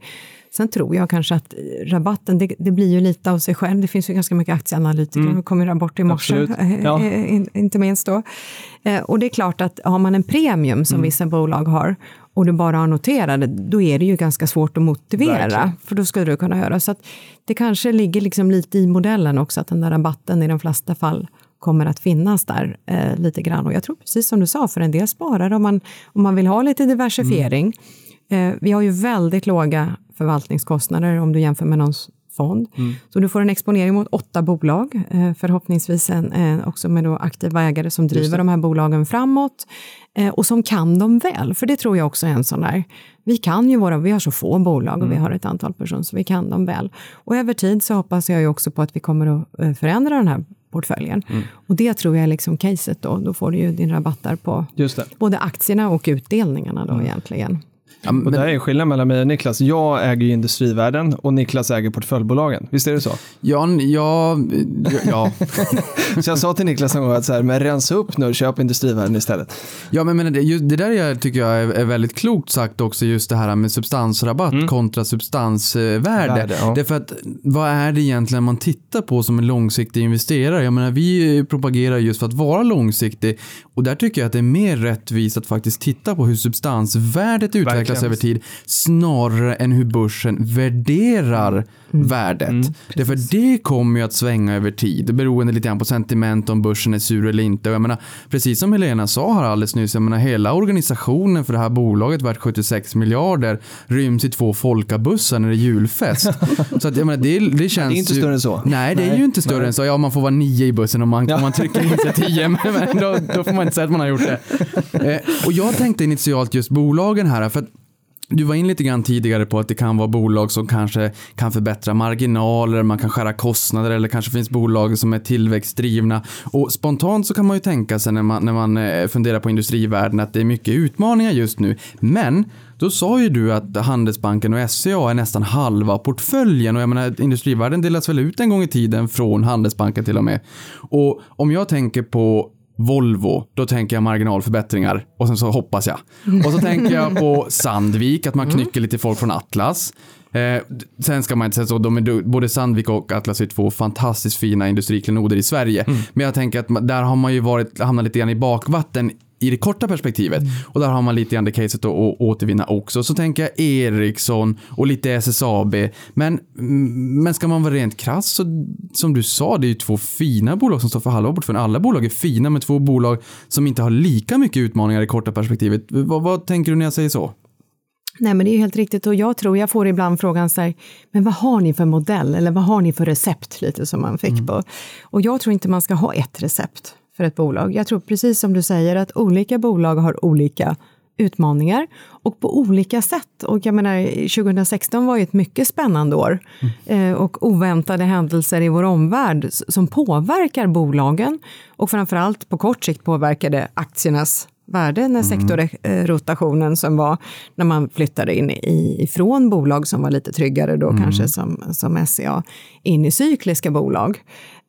Sen tror jag kanske att rabatten, det, det, blir ju lite av sig själv. Det finns ju ganska mycket aktieanalytiker. Mm. Det kom en rapport i morse, ja. inte minst då. Eh, och det är klart att har man en premium som mm. vissa bolag har och du bara har noterade, då är det ju ganska svårt att motivera. Verkligen. För då skulle du kunna göra. Så att det kanske ligger liksom lite i modellen också, att den där rabatten i de flesta fall kommer att finnas där eh, lite grann. Och jag tror precis som du sa, för en del sparare, om man, om man vill ha lite diversifiering, mm. eh, vi har ju väldigt låga förvaltningskostnader om du jämför med någon fond. Mm. Så du får en exponering mot åtta bolag, eh, förhoppningsvis en, en, också med då aktiva ägare som driver de här bolagen framåt eh, och som kan dem väl, för det tror jag också är en sån där. Vi kan ju våra, vi har så få bolag och mm. vi har ett antal personer, så vi kan dem väl. Och över tid så hoppas jag ju också på att vi kommer att eh, förändra den här portföljen. Mm. Och det tror jag är liksom caset då. Då får du ju din rabatt där på både aktierna och utdelningarna då mm. egentligen. Ja, men... Och det här är skillnad mellan mig och Niklas. Jag äger ju industrivärden och Niklas äger portföljbolagen. Visst är det så? Ja, ja, ja. så jag sa till Niklas en gång att så här, men rensa upp nu och köp industrivärden istället. Ja, men, men det, det där jag, tycker jag är, är, väldigt klokt sagt också, just det här med substansrabatt mm. kontra substansvärde. Värde, ja. Därför att vad är det egentligen man tittar på som en långsiktig investerare? Jag menar, vi propagerar just för att vara långsiktig och där tycker jag att det är mer rättvist att faktiskt titta på hur substansvärdet utvecklas utvecklas över tid snarare än hur börsen värderar mm. värdet. Mm, Därför det kommer ju att svänga över tid beroende lite grann på sentiment om börsen är sur eller inte. Och jag menar, precis som Helena sa här alldeles nyss, jag menar, hela organisationen för det här bolaget värt 76 miljarder ryms i två folkabussar när det är julfest. så att, jag menar, det, det känns det är inte ju, större än så. Nej, det nej, är ju inte större nej. än så. Ja, man får vara nio i bussen om man, ja. om man trycker in sig tio, men då, då, får man inte säga att man har gjort det. Eh, och jag tänkte initialt just bolagen här, för att du var in lite grann tidigare på att det kan vara bolag som kanske kan förbättra marginaler, man kan skära kostnader eller kanske finns bolag som är tillväxtdrivna. Och spontant så kan man ju tänka sig när man, när man eh, funderar på industrivärlden att det är mycket utmaningar just nu. Men då sa ju du att Handelsbanken och SCA är nästan halva portföljen och jag menar industrivärden delas väl ut en gång i tiden från Handelsbanken till och med. Och om jag tänker på Volvo, då tänker jag marginalförbättringar och sen så hoppas jag. Och så tänker jag på Sandvik, att man mm. knycker lite folk från Atlas. Eh, sen ska man inte säga så, de är, både Sandvik och Atlas är två fantastiskt fina industriklenoder i Sverige. Mm. Men jag tänker att där har man ju varit, hamnat lite grann i bakvatten i det korta perspektivet. Mm. Och där har man lite grann det caset att återvinna också. Så tänker jag Ericsson och lite SSAB. Men, men ska man vara rent krass så som du sa, det är ju två fina bolag som står för halva portföljen. Alla bolag är fina med två bolag som inte har lika mycket utmaningar i korta perspektivet. Vad, vad tänker du när jag säger så? Nej, men det är helt riktigt och jag tror jag får ibland frågan så här, men vad har ni för modell eller vad har ni för recept lite som man fick mm. på? Och jag tror inte man ska ha ett recept för ett bolag. Jag tror precis som du säger att olika bolag har olika utmaningar och på olika sätt. Och jag menar, 2016 var ju ett mycket spännande år mm. eh, och oväntade händelser i vår omvärld som påverkar bolagen och framförallt på kort sikt påverkade aktiernas värde när mm. sektorrotationen som var när man flyttade in i, ifrån bolag som var lite tryggare då mm. kanske som, som SCA in i cykliska bolag.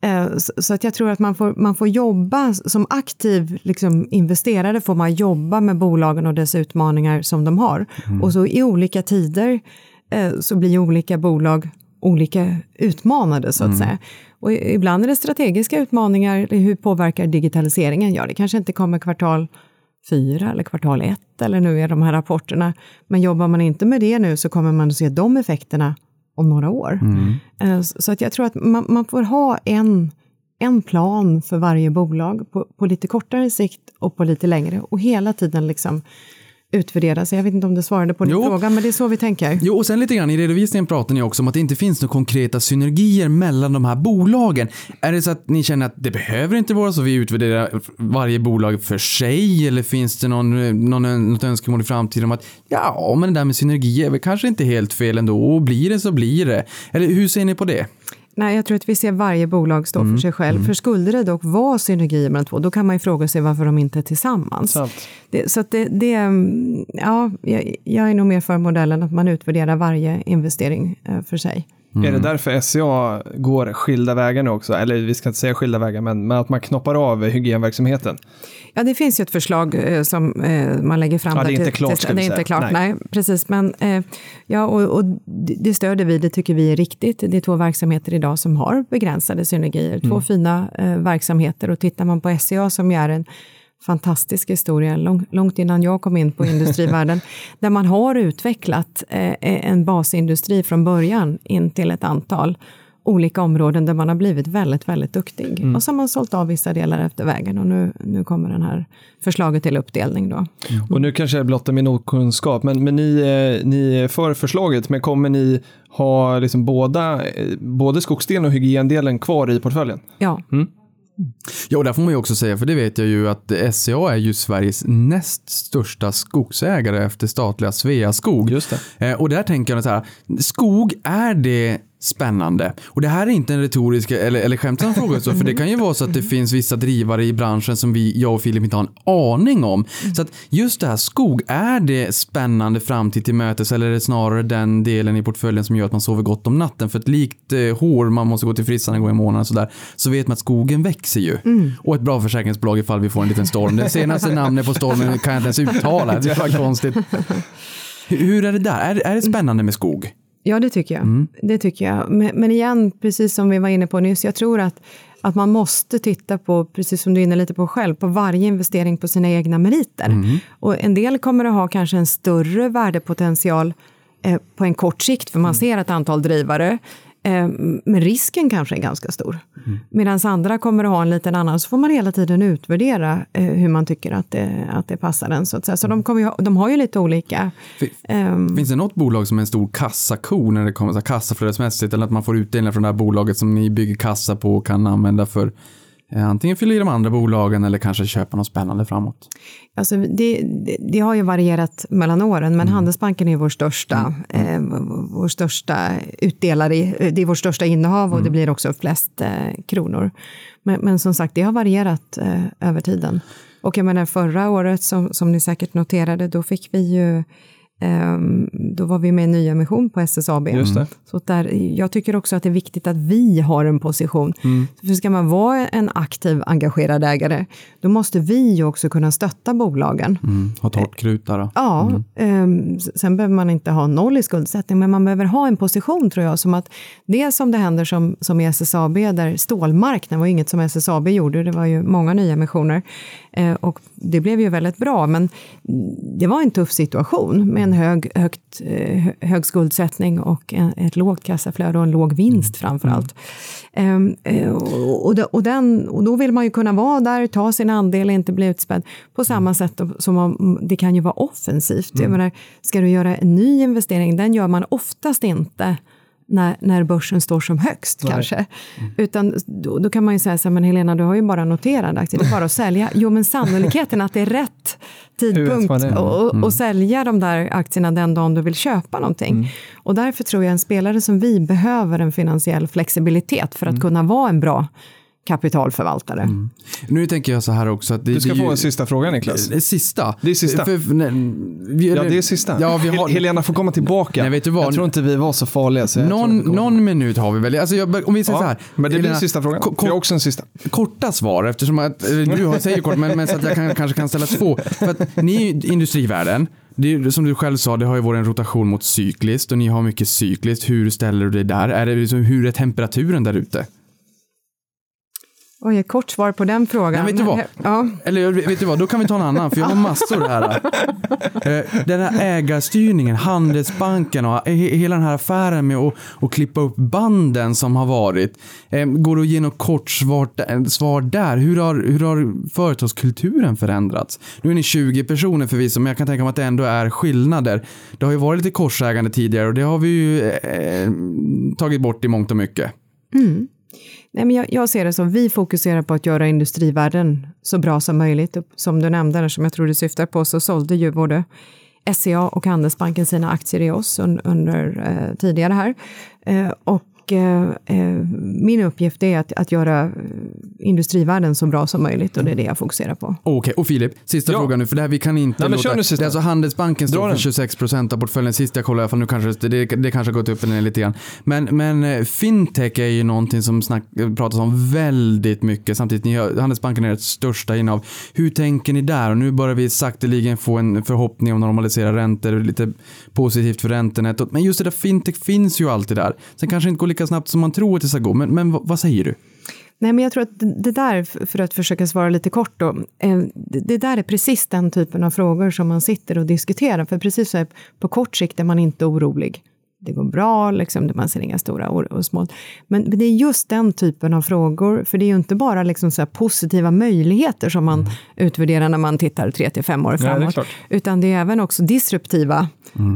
Eh, så att jag tror att man får, man får jobba som aktiv liksom, investerare får man jobba med bolagen och dess utmaningar som de har. Mm. Och så i olika tider eh, så blir olika bolag olika utmanade så att mm. säga. Och ibland är det strategiska utmaningar, hur påverkar digitaliseringen? Ja, det kanske inte kommer kvartal fyra eller kvartal ett eller nu är de här rapporterna. Men jobbar man inte med det nu så kommer man att se de effekterna om några år. Mm. Eh, så att jag tror att man, man, får ha en, en plan för varje bolag på, på lite kortare sikt och på lite längre och hela tiden liksom utvärdera. Så jag vet inte om det svarade på din jo. fråga, men det är så vi tänker. Jo, och sen lite grann i redovisningen pratar ni också om att det inte finns några konkreta synergier mellan de här bolagen. Är det så att ni känner att det behöver inte vara så vi utvärderar varje bolag för sig eller finns det någon, någon, något önskemål i framtiden om att ja, men det där med synergier är väl kanske inte helt fel ändå och blir det så blir det. Eller hur ser ni på det? Nej, jag tror att vi ser varje bolag stå mm. för sig själv. Mm. För skulle det dock vara synergier mellan två, då kan man ju fråga sig varför de inte är tillsammans. Det, så att det, det, ja, jag, jag är nog mer för modellen att man utvärderar varje investering eh, för sig. Är det därför SCA går skilda vägar nu också? Eller vi ska inte säga skilda vägar, men, men att man knoppar av hygienverksamheten. Ja, det finns ju ett förslag eh, som eh, man lägger fram. Ja, det är där inte till- klart, till- Det är inte klart, Nej. nej. precis. Men, eh, ja, och, och det stöder vi, det tycker vi är riktigt. Det är två verksamheter idag som har begränsade synergier. Två fina eh, verksamheter och tittar man på SCA som ju är en fantastisk historia, lång, långt innan jag kom in på industrivärlden, där man har utvecklat eh, en basindustri från början in till ett antal olika områden där man har blivit väldigt, väldigt duktig. Och så har man sålt av vissa delar efter vägen och nu, nu kommer den här förslaget till uppdelning då. Och nu kanske jag blottar min okunskap, men, men ni, eh, ni är för förslaget, men kommer ni ha liksom båda, eh, både skogsdelen och hygiendelen kvar i portföljen? Ja, Ja, och där får man ju också säga, för det vet jag ju att SCA är ju Sveriges näst största skogsägare efter statliga Sveaskog. Just det. Eh, och där tänker jag så här, skog, är det spännande? Och det här är inte en retorisk eller, eller skämtsam fråga, så, för det kan ju vara så att det finns vissa drivare i branschen som vi, jag och Filip inte har en aning om. Så att just det här, skog, är det spännande framtid till mötes eller är det snarare den delen i portföljen som gör att man sover gott om natten? För att likt eh, hår, man måste gå till frissan en gång i månaden och sådär, så vet man att skogen växer ju. Och ett bra försäkringsbolag ifall vi får en liten storm. Det senaste namnet på stormen kan jag inte ens uttala, det var konstigt. Hur är det där? Är, är det spännande med skog? Ja, det tycker jag. Det tycker jag. Men, men igen, precis som vi var inne på nyss, jag tror att, att man måste titta på, precis som du är inne lite på själv, på varje investering på sina egna meriter. Och en del kommer att ha kanske en större värdepotential eh, på en kort sikt, för man ser ett antal drivare. Eh, men risken kanske är ganska stor. Medan andra kommer att ha en liten annan, så får man hela tiden utvärdera eh, hur man tycker att det, att det passar en. Så, att säga. så de, kommer ju de har ju lite olika... Fi- ehm, Finns det något bolag som är en stor kassako när det kommer så kassaflödesmässigt eller att man får utdelningar från det här bolaget som ni bygger kassa på och kan använda för antingen fylla i de andra bolagen eller kanske köpa något spännande framåt? Alltså det, det, det har ju varierat mellan åren, men Handelsbanken är vår största, eh, vår största utdelare, det är vårt största innehav och det blir också flest eh, kronor. Men, men som sagt, det har varierat eh, över tiden. Och jag menar förra året, som, som ni säkert noterade, då fick vi ju då var vi med i nyemission på SSAB. Så där, jag tycker också att det är viktigt att vi har en position. För ska man vara en aktiv, engagerad ägare, då måste vi också kunna stötta bolagen. Mm. Ha torrt krut där då. Ja, ehm, s- sen behöver man inte ha noll i skuldsättning, men man behöver ha en position tror jag, som att det som det händer som, som i SSAB, där stålmarknaden var inget som SSAB gjorde, det var ju många nya emissioner eh, och det blev ju väldigt bra, men det var en tuff situation med en hög, högt, eh, hö- hög skuldsättning och en, ett lågt kassaflöde och en låg vinst framför allt. Ehm, eh, och, och, och, den, och då vill man ju kunna vara där, ta sin andel, inte bli utspädd. På samma sätt som om, det kan ju vara offensivt. Jag menar, ska du göra en ny investering, den gör man oftast inte när, när börsen står som högst kanske. Utan då, då kan man ju säga så här, men Helena du har ju bara noterade aktier, det är bara att sälja. Jo men sannolikheten att det är rätt tidpunkt och, och sälja de där aktierna den dagen du vill köpa någonting. Och därför tror jag en spelare som vi behöver en finansiell flexibilitet för att kunna vara en bra kapitalförvaltare. Nu tänker jag så här också att det, Du ska det få ju- en sista fråga Niklas. Det är sista. Det är sista. För, nej, vi, Ja, det är sista. Ja, vi har, Hel- Helena får komma tillbaka. Nej, vet du vad? Jag tror inte vi var så farliga. Så någon, någon minut har vi väl. Alltså jag, om vi säger så Ja, här. men det blir Helena, sista frågan. ko- För jag har också en sista. korta svar eftersom att, du har- säger kort men, men så att jag kan, kanske kan ställa två. För att ni är ju industrivärlden. Det är, som du själv sa, det har ju varit en rotation mot cykliskt och ni har mycket cykliskt. Hur ställer du dig där? Är det liksom, hur är temperaturen där ute? Oj, ett kort svar på den frågan. Nej, vet du vad? Ja, Eller vet du vad, då kan vi ta en annan för jag har massor här. Eh, Den här ägarstyrningen, Handelsbanken och he- hela den här affären med att, att klippa upp banden som har varit. Eh, Går det att ge något kort svar, eh, svar där? Hur har, hur har företagskulturen förändrats? Nu är ni 20 personer förvisso, men jag kan tänka mig att det ändå är skillnader. Det har ju varit lite korsägande tidigare och det har vi ju eh, tagit bort i mångt och mycket. Nej, men jag, jag ser det som vi fokuserar på att göra industrivärlden så bra som möjligt. Som du nämnde, som jag tror du syftar på, så sålde ju både SCA och Handelsbanken sina aktier i oss under, under eh, tidigare här. Eh, och och eh, eh, min uppgift är att, att göra eh, industrivärlden så bra som möjligt och det är det jag fokuserar på. Okej, och Filip, sista Ja. frågan nu, för det här vi kan inte Nej, men låta... kör nu sista. Det är alltså Handelsbanken står för den. 26 procent av portföljen, sist jag kollade i alla fall, nu kanske det, det kanske har gått upp en del lite grann. Men, men fintech är ju någonting som snack, pratas om väldigt mycket, samtidigt ni har, Handelsbanken är ert största innehav. Hur tänker ni där? Och nu börjar vi sakteligen få en förhoppning om normalisera räntor, lite positivt för räntenettot. Men just det där fintech finns ju alltid där. Sen kanske det inte går lika snabbt som man tror att det ska gå, men, men vad, säger du? Nej, men jag tror att det- där, för att försöka svara lite kort då, eh, det där är precis den typen av frågor som man sitter och diskuterar. För precis så här, på kort sikt är man inte orolig. Det går bra, liksom, man ser inga stora or- och små. Men det är just den typen av frågor, för det är ju inte bara liksom så positiva möjligheter som man utvärderar när man tittar tre till fem år det framåt, klart. utan det är även också disruptiva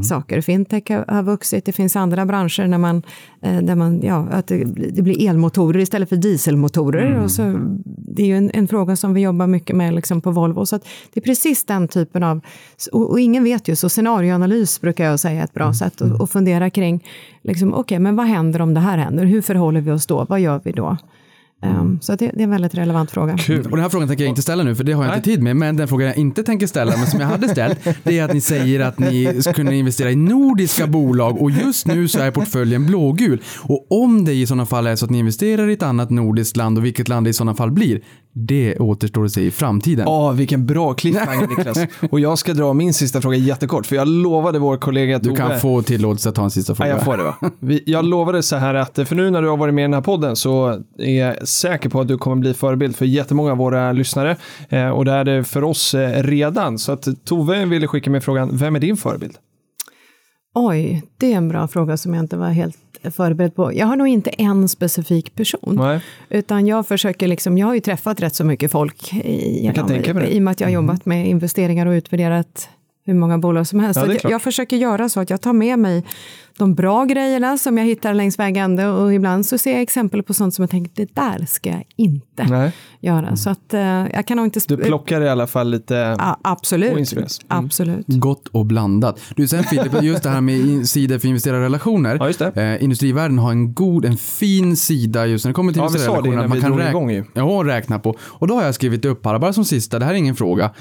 saker. Fintech har, har vuxit, det finns andra branscher när man, eh, där man, ja, att det, blir- det blir elmotorer istället för dieselmotorer. Och så, det är ju en, en fråga som vi jobbar mycket med liksom på Volvo. Så det är precis den typen av, och, och ingen vet ju, så scenarioanalys brukar jag säga är ett bra sätt att, att fundera kring, liksom, okej, men vad händer om det här händer? Hur förhåller vi oss då? Vad gör vi då? Um, så det, det är en väldigt relevant fråga. Kul. Och den här frågan tänker jag inte ställa nu, för det har jag inte tid med. Men den frågan jag inte tänker ställa, men som jag hade ställt, det är att ni säger att ni kunna investera i nordiska bolag och just nu så är portföljen blågul. Och om det i sådana fall är så att ni investerar i ett annat nordiskt land och vilket land det i sådana fall blir, det återstår att se i framtiden. Ja, vilken bra cliffhanger Niklas. Och jag ska dra min sista fråga jättekort, för jag lovade vår kollega Du Tove- kan få tillåtelse att ta en sista Ja, fråga. jag får det va? Jag lovade så här att för nu när du har varit med i den här podden så är jag säker på att du kommer bli förebild för jättemånga av våra lyssnare. Eh, och det är det för oss eh, redan. Så att Tove ville skicka med frågan, vem är din förebild? Oj, det är en bra fråga som jag inte var helt förberedd på. Jag har nog inte en specifik person. Nej. Utan jag försöker liksom, jag har ju träffat rätt så mycket folk i, genom-. Mm. i och med att jag har jobbat med investeringar och utvärderat hur många bolag som helst. Ja, jag, jag försöker göra så att jag tar med mig de bra grejerna som jag hittar längs vägen och ibland så ser jag exempel på sånt som jag tänker, det där ska jag inte Nej. göra. Så att eh, jag kan nog inte... Du plockar i alla fall lite... Ja, absolut. Mm. Absolut. Gott och blandat. Du, sen Filip, just det här med sidor för investerarrelationer. Ja, just det. Eh, industrivärlden har en god, en fin sida just när det kommer till Ja, vi sa det investerarrelationer. innan att man vi kan drog igång ju. Ja, räkna på. Och då har jag skrivit upp här, bara som sista, det här är ingen fråga.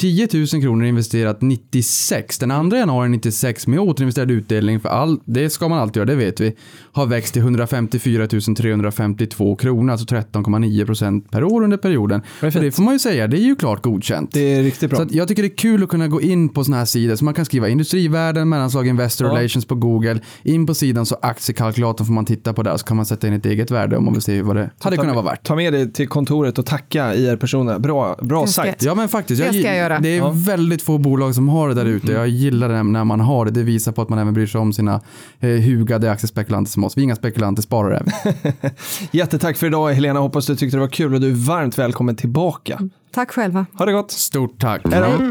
10 000 kronor investerat 96. Den 2 januari 96 med återinvesterad utdelning för all, det ska man alltid göra, det vet vi, har växt till 154 352 kronor, alltså 13,9 procent per år under perioden. Det det får man ju säga, det är ju klart godkänt. Det är riktigt bra. Så att jag tycker det är kul att kunna gå in på sådana här sidor. Så man kan skriva industrivärden, mellanslag investor Ja. relations på Google. In på sidan så aktiekalkylatorn får man titta på där. Så kan man sätta in ett eget värde om man vill se vad det hade kunnat vara värt. Ta med dig till kontoret och tacka IR-personerna. Bra, bra Det sagt. Ja men faktiskt, Det ska gill- jag göra. det är Ja. Väldigt få bolag som har det där ute. Jag gillar det när man har det. Det visar på att man även bryr sig om sina eh, hugade aktiespekulanter som oss. Vi är inga spekulanter, sparare är vi. Jättetack för idag Helena, hoppas du tyckte det var kul och du är varmt välkommen tillbaka. Tack själva. Ha det gott! Stort tack. Hej då!